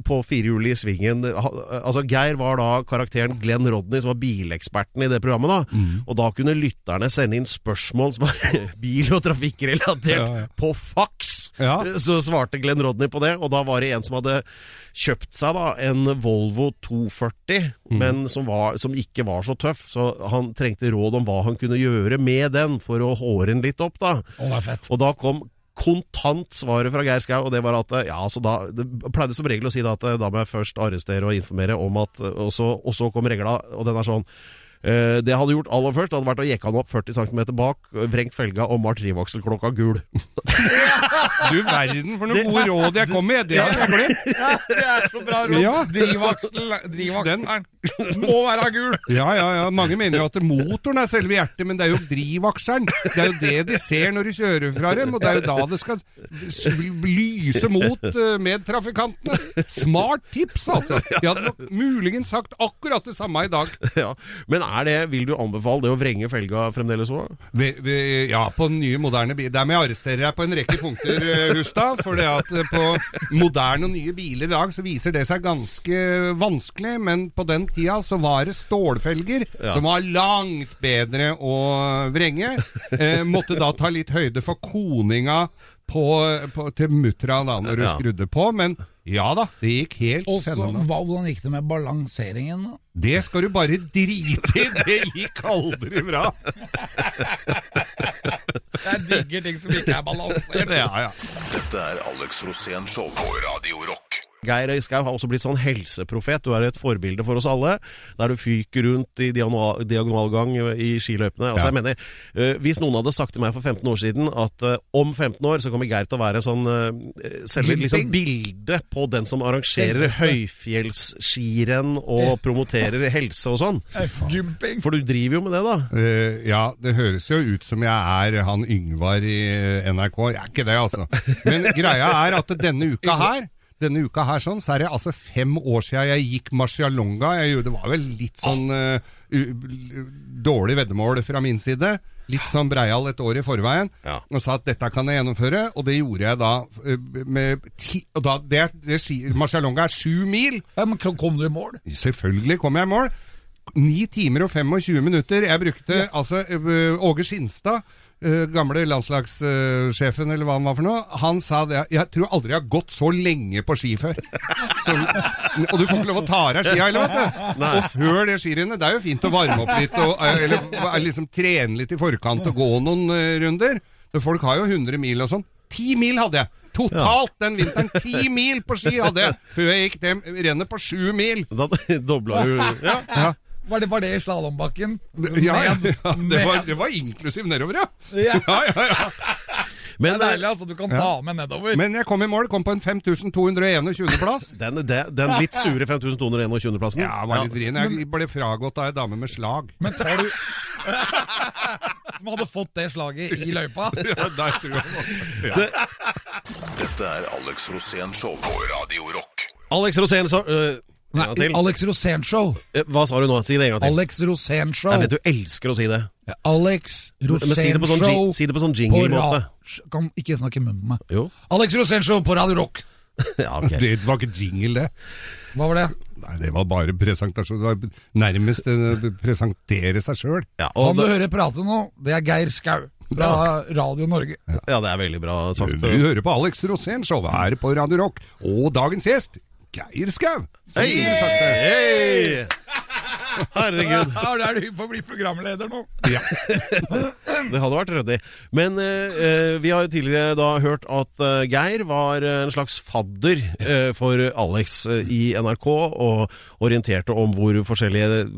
Speaker 3: på firehjulet i svingen. Altså, Geir var da karakteren Glenn Rodney, som var bileksperten i det programmet. da
Speaker 1: Mm.
Speaker 3: Og da kunne lytterne sende inn spørsmål som var (laughs) bil- og trafikkrelatert
Speaker 1: Ja, ja.
Speaker 3: på faks.
Speaker 1: Ja.
Speaker 3: Så svarte Glenn Rodney på det, og da var det en som hadde kjøpt seg da en Volvo 240,
Speaker 1: Mm.
Speaker 3: men som, var, som ikke var så tøff, så han trengte råd om hva han kunne gjøre med den for å håre den litt opp, da.
Speaker 4: Fett.
Speaker 3: Og da kom kontant svaret fra Geir Skau, og det var at ja, så da Det pleide som regel å si da at da må jeg først arrestere og informere om at Og så, og så kom regla, og den er sånn eh, det jeg hadde gjort aller først, hadde vært å jekke han opp 40 cm bak, vrengt felga og malt drivakselklokka gul. (laughs)
Speaker 1: Du verden for noen gode råd jeg kom med! Det hadde jeg glemt.
Speaker 4: Ja, det er så bra råd.
Speaker 1: Ja.
Speaker 4: Drivaktel, må være gul.
Speaker 1: Ja, ja, ja. Mange mener jo at motoren er selve hjertet, men det er jo drivakselen. Det er jo det de ser når de kjører fra dem, og det er jo da det skal lyse mot eh, medtrafikantene. Smart tips, altså. (laughs) Jeg hadde muligens sagt akkurat det samme i dag.
Speaker 3: ja. Men er det, vil du anbefale det å vrenge felga fremdeles òg?
Speaker 1: Ja, på nye, moderne biler. Der må jeg arrestere deg på en rekke punkter, eh, Hustad. For det at eh, på moderne og nye biler i dag så viser det seg ganske vanskelig. Men på den tida så var det stålfelger
Speaker 3: Ja.
Speaker 1: som var langt bedre å vrenge. Eh, måtte da ta litt høyde for koninga på, på, til muttra da når du
Speaker 3: Ja.
Speaker 1: skrudde på. Men ja da, det gikk helt
Speaker 4: Også,
Speaker 1: fenomenalt.
Speaker 4: hva- hvordan gikk det med balanseringen? da?
Speaker 1: Det skal du bare drite i! Det gikk aldri bra. (laughs)
Speaker 4: Jeg digger ting som ikke er balansert.
Speaker 1: Ja, ja.
Speaker 2: Dette er Alex Rosén Show på Radio Rock.
Speaker 3: Geir Skau har også blitt sånn helseprofet. Du er et forbilde for oss alle. Der du fyker rundt i diagonalgang i skiløypene. Altså,
Speaker 1: Ja.
Speaker 3: jeg mener, eh, Hvis noen hadde sagt til meg for 15 år siden at eh, om 15 år så kommer Geir til å være sånn uh, selve liksom, bildet på den som arrangerer høyfjellsskirenn og promoterer helse og sånn. For du driver jo med det, da.
Speaker 1: Ja, det høres jo ut som jeg er han Yngvar i NRK. Jeg er ikke det, altså. Men greia er at denne uka her denne uka her sånn, så er det altså fem år siden jeg gikk Marcialonga. Det var vel litt sånn uh, u- dårlig veddemål fra min side. Litt sånn breial et år i forveien.
Speaker 3: Ja.
Speaker 1: Og sa at dette kan jeg gjennomføre. Og det gjorde jeg da eh, med ti... Og da, det, det, Marcialonga er sju mil.
Speaker 4: Ja, men kom du i mål?
Speaker 1: Selvfølgelig kom jeg i mål. Ni timer og 25 minutter. Jeg brukte altså øh, Åge Skinstad, øh, gamle landslagssjefen eller hva han var for noe, han sa det Jeg tror aldri jeg har gått så lenge på ski før. (laughs) Så, og du får ikke lov å ta av deg skia heller, vet du. Og før det skirennet, det er jo fint å varme opp litt og eller, eller øh, liksom trene litt i forkant og gå noen uh, runder. Så folk har jo 100 mil og sånn. 10 mil hadde jeg! Totalt den vinteren! 10 (laughs) mil på ski hadde jeg før jeg gikk det rennet på 7 mil!
Speaker 3: Da (laughs) dobla du ja.
Speaker 1: Ja.
Speaker 4: Var det, var det i slalåmbakken?
Speaker 1: Ja, ja, ja det, var, det var inklusiv nedover, ja.
Speaker 4: Ja. (laughs)
Speaker 1: ja, ja, ja.
Speaker 4: Det er deilig, altså. Du kan ta med nedover.
Speaker 1: Men jeg kom i mål, kom på en 5221. plass. (laughs)
Speaker 3: den, den, den litt sure 5221-plassen
Speaker 1: Ja, var litt vrien. Jeg ble fragått av ei dame med slag.
Speaker 4: Men tar du (laughs) Som hadde fått det slaget i løypa?
Speaker 1: Ja, der tror jeg det ja.
Speaker 2: Dette er Alex Rosén Show på Radio Rock.
Speaker 3: Alex Rosén så øh, til.
Speaker 4: Alex Rosén-show.
Speaker 3: Eh, Hva sa du nå? Si det en gang til.
Speaker 4: Alex Rosén-show.
Speaker 3: Jeg vet du elsker å si det.
Speaker 4: Alex
Speaker 3: Men si det på sånn, si det på sånn jingle-måte.
Speaker 4: Kan ikke snakke i munnen på meg.
Speaker 3: Jo.
Speaker 4: Alex Rosén-show på Radio Rock. (laughs)
Speaker 3: Ja, okay.
Speaker 1: Det var ikke jingle, det.
Speaker 4: Hva var det?
Speaker 1: Nei, det var bare presentasjon. Det var nærmest å presentere seg sjøl.
Speaker 3: Ja,
Speaker 4: Han du
Speaker 3: det,
Speaker 4: hører prate nå, det er Geir Skau fra Radio Norge.
Speaker 3: ja, det er veldig bra sagt.
Speaker 1: Du hører på Alex Rosén-show her på Radio Rock. Og dagens gjest, Geir Skau.
Speaker 3: Hei! Herregud.
Speaker 4: Ja, det er du får bli programleder nå.
Speaker 1: Ja. (laughs)
Speaker 3: Det hadde vært ryddig. Men eh, vi har jo tidligere da hørt at eh, Geir var en slags fadder eh, for Alex eh, i NRK, og orienterte om hvor forskjellige eh,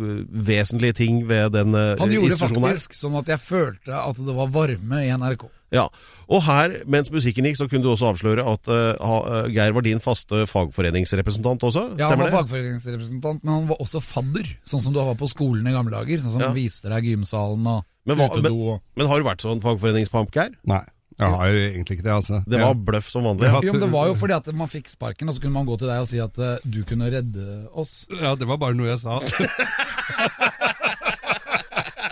Speaker 3: vesentlige ting ved den eh,
Speaker 4: Han gjorde
Speaker 3: er.
Speaker 4: faktisk sånn at jeg følte at det var varme i NRK.
Speaker 3: Ja, og her, mens musikken gikk, så kunne du også avsløre at uh, Geir var din faste fagforeningsrepresentant også?
Speaker 4: Ja, Han var
Speaker 3: det?
Speaker 4: fagforeningsrepresentant, men han var også fadder. Sånn som du var på skolen i gamle dager. Sånn som
Speaker 3: Ja.
Speaker 4: viste deg gymsalen og
Speaker 3: Men, hva,
Speaker 4: utedo.
Speaker 3: men,
Speaker 4: og-
Speaker 3: men har du vært sånn fagforeningspamp, Geir?
Speaker 1: Nei, jeg har egentlig ikke det, altså.
Speaker 3: Det var bløff som vanlig.
Speaker 1: Ja.
Speaker 4: Jo, men Det var jo fordi at man fikk sparken, og så kunne man gå til deg og si at eh, du kunne redde oss.
Speaker 1: Ja, det var bare noe jeg sa. (laughs)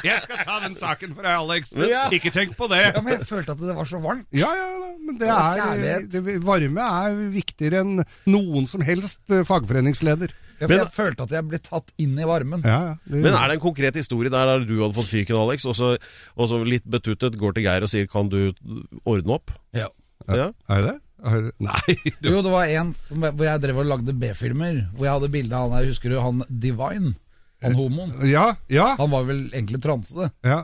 Speaker 1: (laughs) jeg skal ta den saken for deg, Alex.
Speaker 4: Ja.
Speaker 1: Ikke tenk på det.
Speaker 4: Ja, Men jeg følte at det var så varmt.
Speaker 1: Ja, ja, ja, men det
Speaker 4: det
Speaker 1: er, det, varme er viktigere enn noen som helst eh, fagforeningsleder.
Speaker 4: Ja, for
Speaker 3: Men-
Speaker 4: jeg følte at jeg ble tatt inn i varmen.
Speaker 1: Ja, ja, det,
Speaker 3: Men er det en konkret historie der der du hadde fått fyken, Alex, og så, og så litt betuttet går til Geir og sier 'kan du ordne opp'?
Speaker 4: Ja.
Speaker 3: Ja.
Speaker 1: Er det? Er, nei. du...
Speaker 4: Jo, det var en som, hvor jeg drev og lagde B-filmer, hvor jeg hadde bilde av han der, husker du han Divine? Han homoen.
Speaker 1: ja, ja,
Speaker 4: Han var vel egentlig transe.
Speaker 1: ja.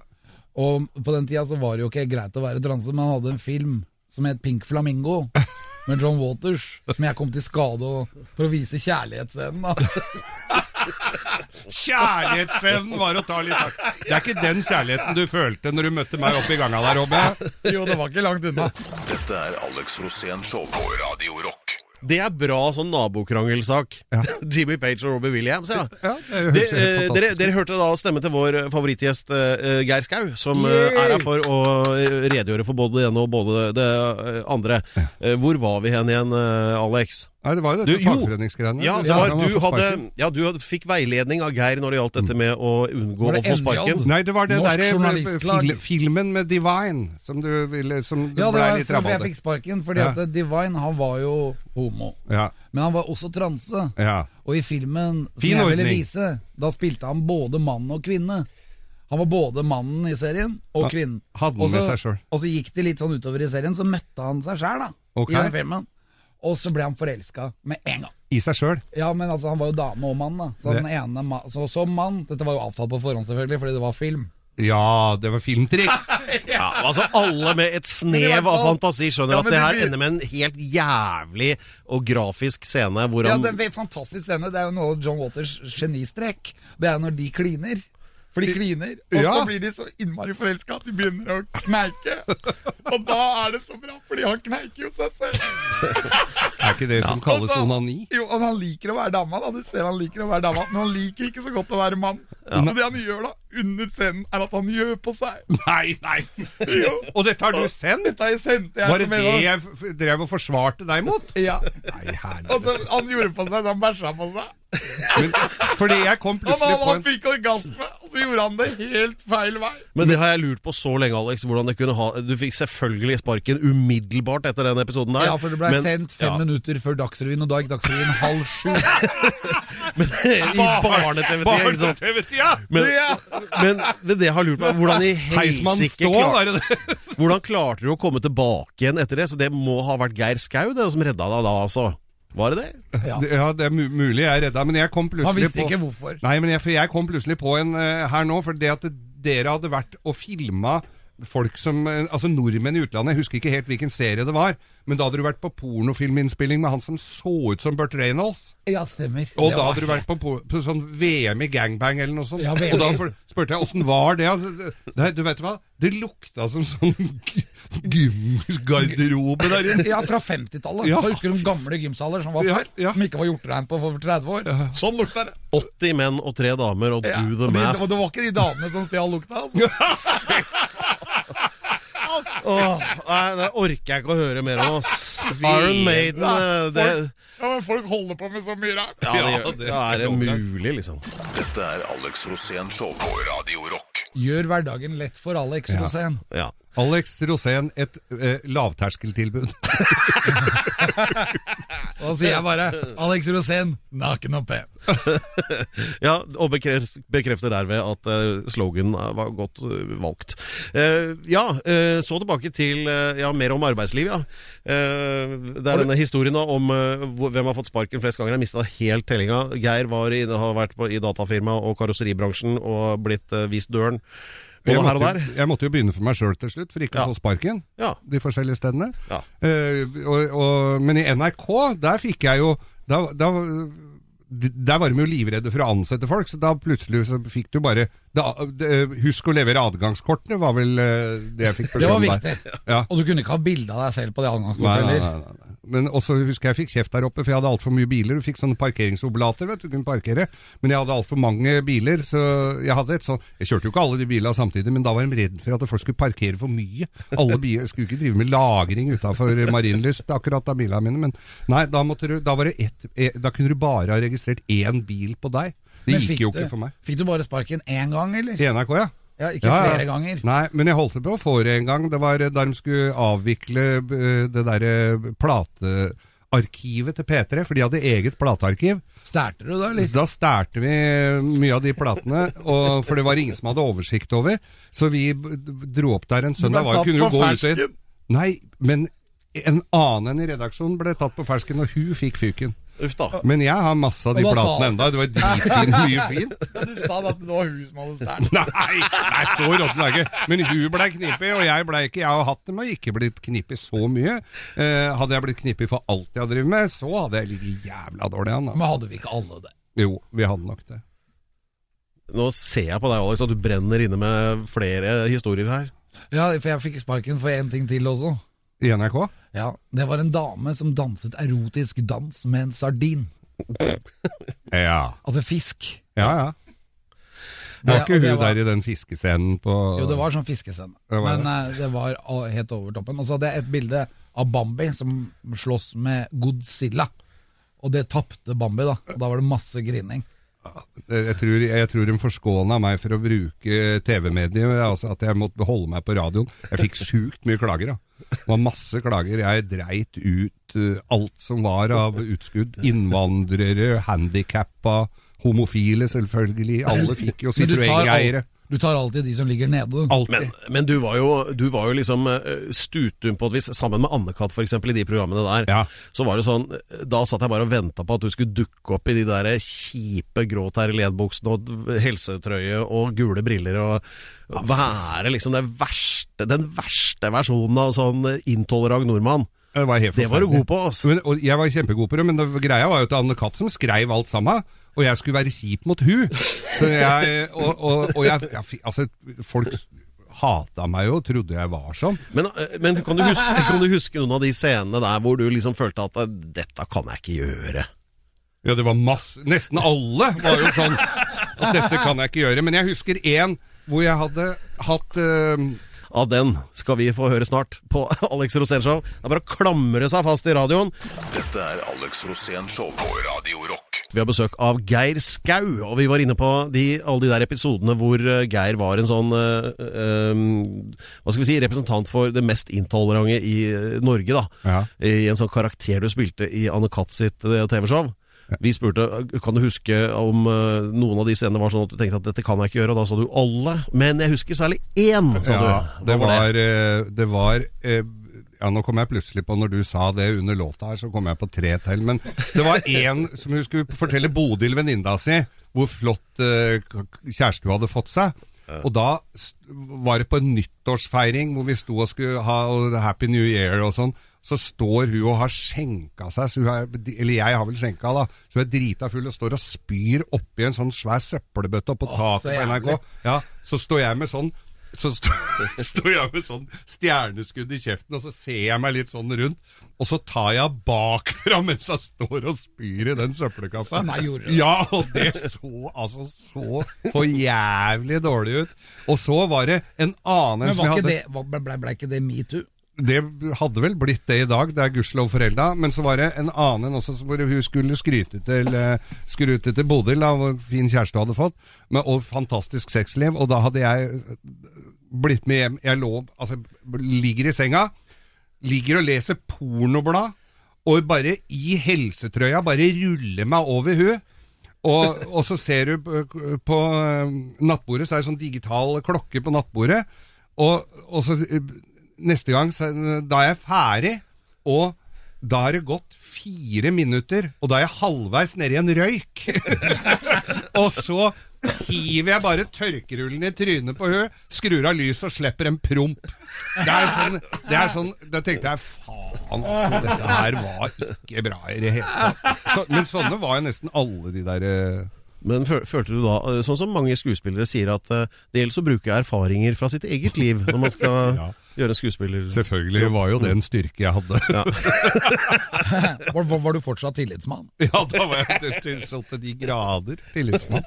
Speaker 4: Og på den tida så var det jo ikke greit å være transe, men han hadde en film som het Pink Flamingo. Med John Waters, som jeg kom til skade for å vise kjærlighetsscenen. da.
Speaker 1: Kjærlighetsscenen var å ta litt hardt. Det er ikke den kjærligheten du følte når du møtte meg oppe i ganga der, Robbe.
Speaker 4: Jo, det var ikke langt unna.
Speaker 2: Dette er Alex Rosén Show på Radio Rock.
Speaker 3: Det er bra sånn nabokrangelssak. (laughs) Jimmy Page og Robbie Williams, ja.
Speaker 1: Ja, det
Speaker 3: Det, eh, dere, dere hørte da stemme til vår favorittgjest eh, Geir Skau, som Yay! er her for å eh, redegjøre for både det ene og både det andre. andre. Eh, hvor var vi hen igjen, eh, Alex?
Speaker 1: Nei, det var jo
Speaker 3: Du,
Speaker 1: dette
Speaker 3: jo.
Speaker 1: fagforeningsgreiene.
Speaker 3: Ja,
Speaker 1: Ja,
Speaker 3: var, du, hadde, ja, du hadde, fikk veiledning av Geir når det gjaldt dette med å unngå å få sparken.
Speaker 1: Nei, det var det derre fil, filmen med Divine som du ville Som du
Speaker 4: Ja, det var
Speaker 1: litt
Speaker 4: derfor jeg fikk sparken, fordi
Speaker 1: Ja.
Speaker 4: at Divine han var jo homo.
Speaker 1: Ja,
Speaker 4: Men han var også transe.
Speaker 1: ja.
Speaker 4: Og i filmen som
Speaker 1: Fin
Speaker 4: jeg ville vise, da spilte han både mann og kvinne. Han var både mannen i serien og kvinnen.
Speaker 1: hadde han med seg selv.
Speaker 4: Og så gikk det litt sånn utover i serien, så møtte han seg sjæl, da.
Speaker 1: Okay.
Speaker 4: I den filmen. Og så ble han forelska med en gang.
Speaker 1: I seg sjøl.
Speaker 4: Ja, men altså, han var jo dame og mann, da. Så,
Speaker 1: Det-
Speaker 4: den ene ma så som mann Dette var jo avtalt på forhånd, selvfølgelig, fordi det var film.
Speaker 1: Ja, det var filmtriks. (laughs)
Speaker 3: Ja, altså Alle med et snev av fantasi skjønner
Speaker 4: Ja,
Speaker 3: at det
Speaker 4: det
Speaker 3: her ender med en helt jævlig og grafisk scene hvor
Speaker 4: Ja,
Speaker 3: han
Speaker 4: det er en fantastisk scene. Det er jo noe av John Waters genistrek. Det er når de kliner. For de kliner, og
Speaker 1: Ja.
Speaker 4: så blir de så innmari forelska at de begynner å kneike. (laughs) Og da er det så bra, fordi han kneiker jo seg selv.
Speaker 1: Er ikke det som kalles onani?
Speaker 4: Jo, og han liker å være dama, da. Du ser han liker å være dama, men han liker ikke så godt å være mann. Så det han gjør da, under scenen, er at han gjør på seg. (laughs)
Speaker 1: Nei, nei!
Speaker 4: Jo.
Speaker 1: Og dette har du sendt?
Speaker 4: Dette har jeg sendt jeg
Speaker 1: Var det det jeg drev og forsvarte deg mot?
Speaker 4: Ja.
Speaker 1: Nei.
Speaker 4: Og så han gjorde på seg, så han bæsja på seg.
Speaker 1: Men, fordi jeg kom plutselig
Speaker 4: han,
Speaker 1: på
Speaker 4: han fikk orgasme, og så gjorde han det helt feil vei.
Speaker 3: Men det har jeg lurt på så lenge, Alex. Hvordan det kunne ha Du fikk selvfølgelig sparken umiddelbart etter den episoden der.
Speaker 4: Ja, for det ble
Speaker 3: men,
Speaker 4: sendt fem
Speaker 3: ja,
Speaker 4: minutter før Dagsrevyen, og da gikk Dagsrevyen halv sju. (laughs)
Speaker 3: I barne-TV-tida, ikke sant.
Speaker 1: Barne-TV-tida!
Speaker 3: Men, det, det jeg har lurt på, hvordan i (laughs) helsike
Speaker 1: Stå,
Speaker 3: klar,
Speaker 1: var det det? (laughs)
Speaker 3: Hvordan klarte du å komme tilbake igjen etter det? Så det må ha vært Geir Skau det som redda deg da, altså. Var det det?
Speaker 4: Ja.
Speaker 1: Det- Ja, det er mulig jeg redda, men jeg kom plutselig
Speaker 4: Han visste
Speaker 1: på
Speaker 4: ikke hvorfor.
Speaker 1: Nei, men jeg, for jeg kom plutselig på en uh, her nå, for det at dere hadde vært og filma folk som Altså nordmenn i utlandet. Jeg husker ikke helt hvilken serie det var, men da hadde du vært på pornofilminnspilling med han som så ut som Burt Reynolds.
Speaker 4: Ja, stemmer.
Speaker 1: Og
Speaker 4: Det
Speaker 1: da hadde du vært på, på, sånn VM i gangbang eller noe sånt.
Speaker 4: Ja,
Speaker 1: og da spurte jeg åssen var det? Altså, det, du vet hva? Det lukta som sånn (laughs) gymgarderobe der inne.
Speaker 4: Ja, fra 50-tallet.
Speaker 1: Ja.
Speaker 4: Så husker du gamle gymsaler som var før?
Speaker 1: ja.
Speaker 4: Som ikke var gjort rein på for 30 år? Sånn lukta det.
Speaker 3: 80 menn og tre damer, og
Speaker 4: Ja.
Speaker 3: do the
Speaker 4: Og,
Speaker 3: math.
Speaker 4: og det var ikke de damene som stjal lukta. Altså. (laughs)
Speaker 3: Åh, nei, det orker jeg ikke å høre mer om, ass. Iron Maiden, eh, det
Speaker 4: Ja, men Folk holder på med så mye rart.
Speaker 3: Ja, det, gjør-
Speaker 1: det
Speaker 3: er det mulig, liksom?
Speaker 2: Dette er Alex Rosén Show på Radio Rock.
Speaker 4: Gjør hverdagen lett for Alex
Speaker 1: Ja.
Speaker 4: Rosén.
Speaker 3: Ja.
Speaker 1: Alex Rosén, et eh, lavterskeltilbud. (laughs)
Speaker 4: Så sier jeg bare Alex Rosén, naken og pen. (laughs)
Speaker 3: ja, og bekreft, bekrefter derved at uh, slogan var godt eh, valgt. Eh, ja, eh, så tilbake til ja, mer om arbeidsliv, ja. Eh, det er denne historien da om eh, hvem har fått sparken flest ganger. Jeg mista helt tellinga. Geir var i, har vært på, i datafirma og karosseribransjen og blitt eh, vist døren. Både her og der.
Speaker 1: jeg måtte jo begynne for meg sjøl til slutt, for ikke
Speaker 3: Ja.
Speaker 1: å få sparken.
Speaker 3: Ja.
Speaker 1: De forskjellige stedene.
Speaker 3: Ja.
Speaker 1: Uh, og, og, men i NRK, der fikk jeg jo da, da, der var de jo livredde for å ansette folk, så da plutselig så fikk du bare da, Husk å levere adgangskortene, var vel eh, det jeg fikk
Speaker 4: Det var viktig.
Speaker 1: Ja.
Speaker 4: Og du kunne ikke ha bilde av deg selv på det adgangskortet
Speaker 1: nei,
Speaker 4: heller.
Speaker 1: nei, nei. Men også husker jeg fikk kjeft der oppe, for jeg hadde altfor mye biler. Du fikk sånne parkeringsoblater, vet du, du kunne parkere. Men jeg hadde altfor mange biler, så jeg hadde et sånn Jeg kjørte jo ikke alle de bilene samtidig, men da var de redd for at folk skulle parkere for mye. Alle biler skulle ikke drive med lagring utafor Marienlyst, akkurat av bilene mine. Men nei, da, måtte du, da, var det ett, eh, da kunne du bare ha registrert én bil på deg. Det
Speaker 4: Men
Speaker 1: gikk
Speaker 4: jo
Speaker 1: jo
Speaker 4: du-
Speaker 1: ikke for meg.
Speaker 4: Fikk du bare sparken én gang, eller?
Speaker 1: I NRK, ja.
Speaker 4: Ja, ikke
Speaker 1: Ja,
Speaker 4: flere ganger.
Speaker 1: Nei, men jeg holdt på å få det en gang. Det var da de skulle avvikle eh, det derre platearkivet til P3, for de hadde eget platearkiv.
Speaker 4: Stærte du da, eller?
Speaker 1: Da stærte vi mye av de platene, og, for det var ingen som hadde oversikt over. Så vi dro opp der en søndag. Var, kunne jo gå ut. Nei, men en annen enn i redaksjonen ble tatt på fersken, og hun fikk fyken.
Speaker 3: Uff da.
Speaker 1: Men jeg har masse av de
Speaker 4: hva sa
Speaker 1: platene enda. Det var dritfin, mye (laughs) fint.
Speaker 4: Ja, du sa at det var hun som hadde stjålet.
Speaker 1: Nei, nei, så råtten er ikke. Men hun blei knippet, og jeg blei ikke. Jeg har hatt dem og ikke blitt knippet så mye. Eh, hadde jeg blitt knippet for alt jeg har drevet med, så hadde jeg ligget jævla dårlig an.
Speaker 4: Men
Speaker 1: Altså.
Speaker 4: hadde vi ikke alle det?
Speaker 1: Jo, vi hadde nok det.
Speaker 3: Nå ser jeg på deg, Alex, at du brenner inne med flere historier her.
Speaker 4: Ja, for jeg fikk sparken for én ting til også.
Speaker 1: I NRK?
Speaker 4: Ja, Det var en dame som danset erotisk dans med en sardin.
Speaker 1: Ja.
Speaker 4: Altså fisk.
Speaker 1: Ja, ja. Var ikke
Speaker 4: det
Speaker 1: hun
Speaker 4: var-
Speaker 1: der i den fiskescenen på
Speaker 4: Jo, det var sånn fiskescene.
Speaker 1: Det var
Speaker 4: Men det. det var helt over toppen. Og så hadde jeg et bilde av Bambi som slåss med Godzilla. Og det tapte Bambi, da. Og da var det masse grining.
Speaker 1: Jeg tror, jeg tror de forskåna meg for å bruke TV-mediet, altså at jeg måtte holde meg på radioen. Jeg fikk sjukt mye klager. da. Det var masse klager. Jeg dreit ut eh, alt som var av utskudd. Innvandrere, handikappa, homofile selvfølgelig. Alle fikk jo Citroën-eiere.
Speaker 4: Du tar alltid de som ligger nede.
Speaker 3: Men, men du, var jo, du var jo liksom stutum på et vis, sammen med Anne-Kat. eksempel, i de programmene der.
Speaker 1: Ja.
Speaker 3: Så var det sånn, Da satt jeg bare og venta på at du skulle dukke opp i de der kjipe grå terrelenbuksene og helsetrøye og gule briller og være liksom den verste, den verste versjonen av sånn intolerant nordmann.
Speaker 1: Det var, helt
Speaker 3: Det var du god på, altså.
Speaker 1: Men, og jeg var kjempegod på det, men det, greia var jo at Anne Katt som skrev alt sammen. Og jeg skulle være kjip mot hun. Så jeg, og, og, og jeg, jeg Altså, folk hata meg jo trodde jeg var sånn.
Speaker 3: Men, eh, men kan, du huske, kan du huske noen av de scenene der hvor du liksom følte at eh, dette kan jeg ikke gjøre?
Speaker 1: Ja, det var masse Nesten alle var jo sånn at dette kan jeg ikke gjøre. Men jeg husker én hvor jeg hadde hatt eh,
Speaker 3: Av den skal vi få høre snart på (laughs) Alex Rosén Show. Det er bare å klamre seg fast i radioen.
Speaker 2: Dette er Alex Rosén Show på Radio Rock.
Speaker 3: Vi har besøk av Geir Skau, og vi var inne på de, alle de der episodene hvor eh, Geir var en sånn eh, eh, Hva skal vi si, representant for det mest intolerante i Norge, da.
Speaker 1: Ja.
Speaker 3: I en sånn karakter du spilte i Anne Katt sitt TV-show. Vi spurte kan du huske om eh, noen av de scenene var sånn at du tenkte at dette kan jeg ikke gjøre, og da sa du alle. Men jeg husker særlig én, sa
Speaker 1: Ja,
Speaker 3: du.
Speaker 1: det var, eh, det var eh, Ja, nå kom jeg plutselig på, når du sa det under låta her, så kom jeg på tre til. Men det var én (laughs) som hun skulle fortelle Bodil, venninna si, hvor flott kjæreste hun hadde fått seg. Og da var det på en nyttårsfeiring hvor vi sto og skulle ha Happy New Year og sånn. Så står hun og har skjenka seg, så hun er, eller jeg har vel skjenka, da. Så hun er drita full og står og spyr oppi en sånn svær søppelbøtte oppå taket på NRK. Ja, så står jeg med sånn så (laughs) står jeg med sånn stjerneskudd i kjeften, og så ser jeg meg litt sånn rundt. Og så tar jeg bakfra (laughs) mens jeg står og spyr i den søppelkassa. Ja, og det så altså så for jævlig dårlig ut. Og så var det en annen
Speaker 4: Men
Speaker 1: som
Speaker 4: var
Speaker 1: jeg
Speaker 4: ikke
Speaker 1: hadde
Speaker 4: det, ble, ble, ble ikke det metoo?
Speaker 1: Det hadde vel blitt det i dag, det er gudskjelov forelda. Men så var det en annen også hvor hun skulle skryte til, eh, skryte til Bodil, av hvor fin kjæreste hun hadde fått, med, og fantastisk sexliv. Og da hadde jeg blitt med hjem. Jeg lå, altså, ligger i senga, ligger og leser pornoblad, og bare i helsetrøya bare ruller meg over hun. Og, og så ser du på, eh, nattbordet, så er det sånn digital klokke på nattbordet. Og, og så eh, neste gang, da er jeg ferdig, og da har det gått fire minutter, og da er jeg halvveis nedi en røyk. (laughs) og så hiver jeg bare tørkerullen i trynet på hun, skrur av lyset og slipper en promp. Det er sånn, det er sånn Da tenkte jeg faen, altså, dette her var ikke bra i det hele tatt. Så, men sånne var jo nesten alle de der eh,
Speaker 3: Men følte du da, eh, sånn som mange skuespillere sier, at eh, det gjelder å bruke erfaringer fra sitt eget liv når man skal (laughs)
Speaker 1: Ja.
Speaker 3: gjøre en skuespiller...
Speaker 1: Selvfølgelig var jo det en styrke jeg hadde. Ja, (laughs)
Speaker 4: Var, var, var du fortsatt tillitsmann? (laughs)
Speaker 1: Ja, da var jeg til, til sånn til de grader tillitsmann.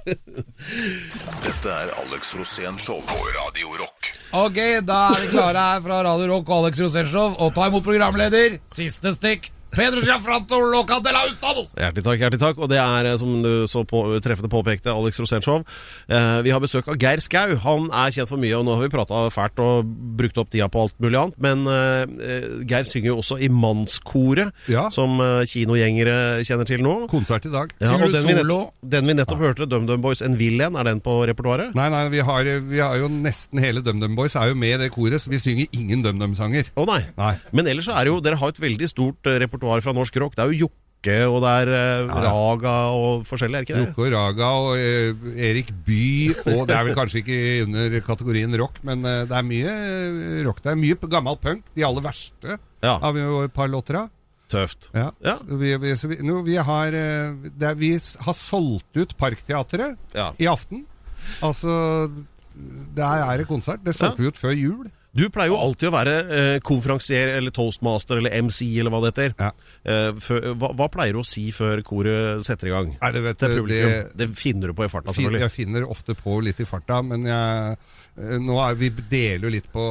Speaker 2: Dette er Alex Rosén Show på Radio Rock.
Speaker 4: Ok, da er vi klare her fra Radio Rock og Alex Rosenshov og ta imot programleder. Siste stikk. Pedro Gianfranto Loca de la Ustados.
Speaker 3: Hjertelig takk, hjertelig takk. Og det er, eh, som du så på, treffende påpekte, Alex Rosenshov. Eh, vi har besøk av Geir Skau. Han er kjent for mye, og nå har vi prata fælt og brukt opp tida på alt mulig annet. Men eh, Geir synger jo også i Mannskoret,
Speaker 1: Ja.
Speaker 3: som eh, kinogjengere kjenner til nå.
Speaker 1: Konsert i dag.
Speaker 3: Ja, og den vi,
Speaker 4: solo?
Speaker 3: nett, den vi nettopp hørte, DumDum Boys En vill En, er den på repertoaret?
Speaker 1: Nei, nei, vi har, vi har jo nesten hele DumDum Boys er jo med i det koret, så vi synger ingen DumDum-sanger.
Speaker 3: Å nei.
Speaker 1: Nei.
Speaker 3: Men ellers så er det jo Dere har et veldig stort eh, repertoar fra norsk rock. Det er jo Jokke, og det er eh,
Speaker 1: Ja.
Speaker 3: Raga og forskjellig, er ikke det?
Speaker 1: Jokke og Raga og eh, Erik By og det er vel kanskje ikke under kategorien rock, men eh, det er mye eh, rock. Det er mye p- gammel punk. De aller verste
Speaker 3: Ja.
Speaker 1: har vi jo et par låter av.
Speaker 3: Tøft.
Speaker 1: Ja.
Speaker 3: Ja.
Speaker 1: Så Vi, vi, så vi, nå, vi, har, eh, det er, vi s- har solgt ut Parkteatret
Speaker 3: Ja.
Speaker 1: i aften. Altså Der er det konsert. Det solgte vi ut før jul.
Speaker 3: Du pleier jo alltid å være eh, konferansier eller toastmaster eller MC eller hva det heter.
Speaker 1: Ja.
Speaker 3: Eh, før, hva, hva pleier du å si før koret setter i gang?
Speaker 1: Nei, det vet
Speaker 3: publikum.
Speaker 1: det-
Speaker 3: Det, finner du på i farta, selvfølgelig.
Speaker 1: Jeg finner ofte på litt i farta, men jeg, nå er, vi deler jo litt på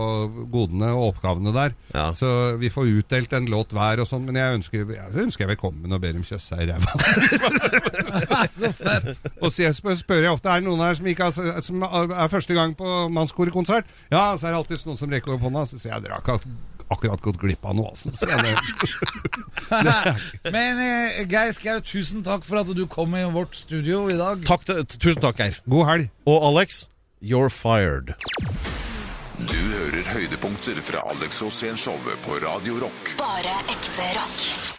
Speaker 1: godene og oppgavene der.
Speaker 3: Ja.
Speaker 1: Så vi får utdelt en låt hver og sånn, men jeg ønsker, jeg ønsker jeg velkommen og ber dem kjøsse seg i ræva. (laughs) og så jeg spør, spør jeg ofte er det noen her som, ikke har, som er første gang på mannskorekonsert. Ja, så er det alltid noen som rekker opp hånda. Så sier jeg dere har ikke akkurat gått glipp av noe, altså. Så det, (laughs)
Speaker 4: Men eh, Geir Skau, tusen takk for at du kom i vårt studio i dag.
Speaker 3: Takk tusen takk, Geir.
Speaker 1: god helg.
Speaker 3: Og Alex, you're fired.
Speaker 2: Du hører høydepunkter fra Alex Rosén-showet på Radio Rock.
Speaker 5: Bare ekte rock.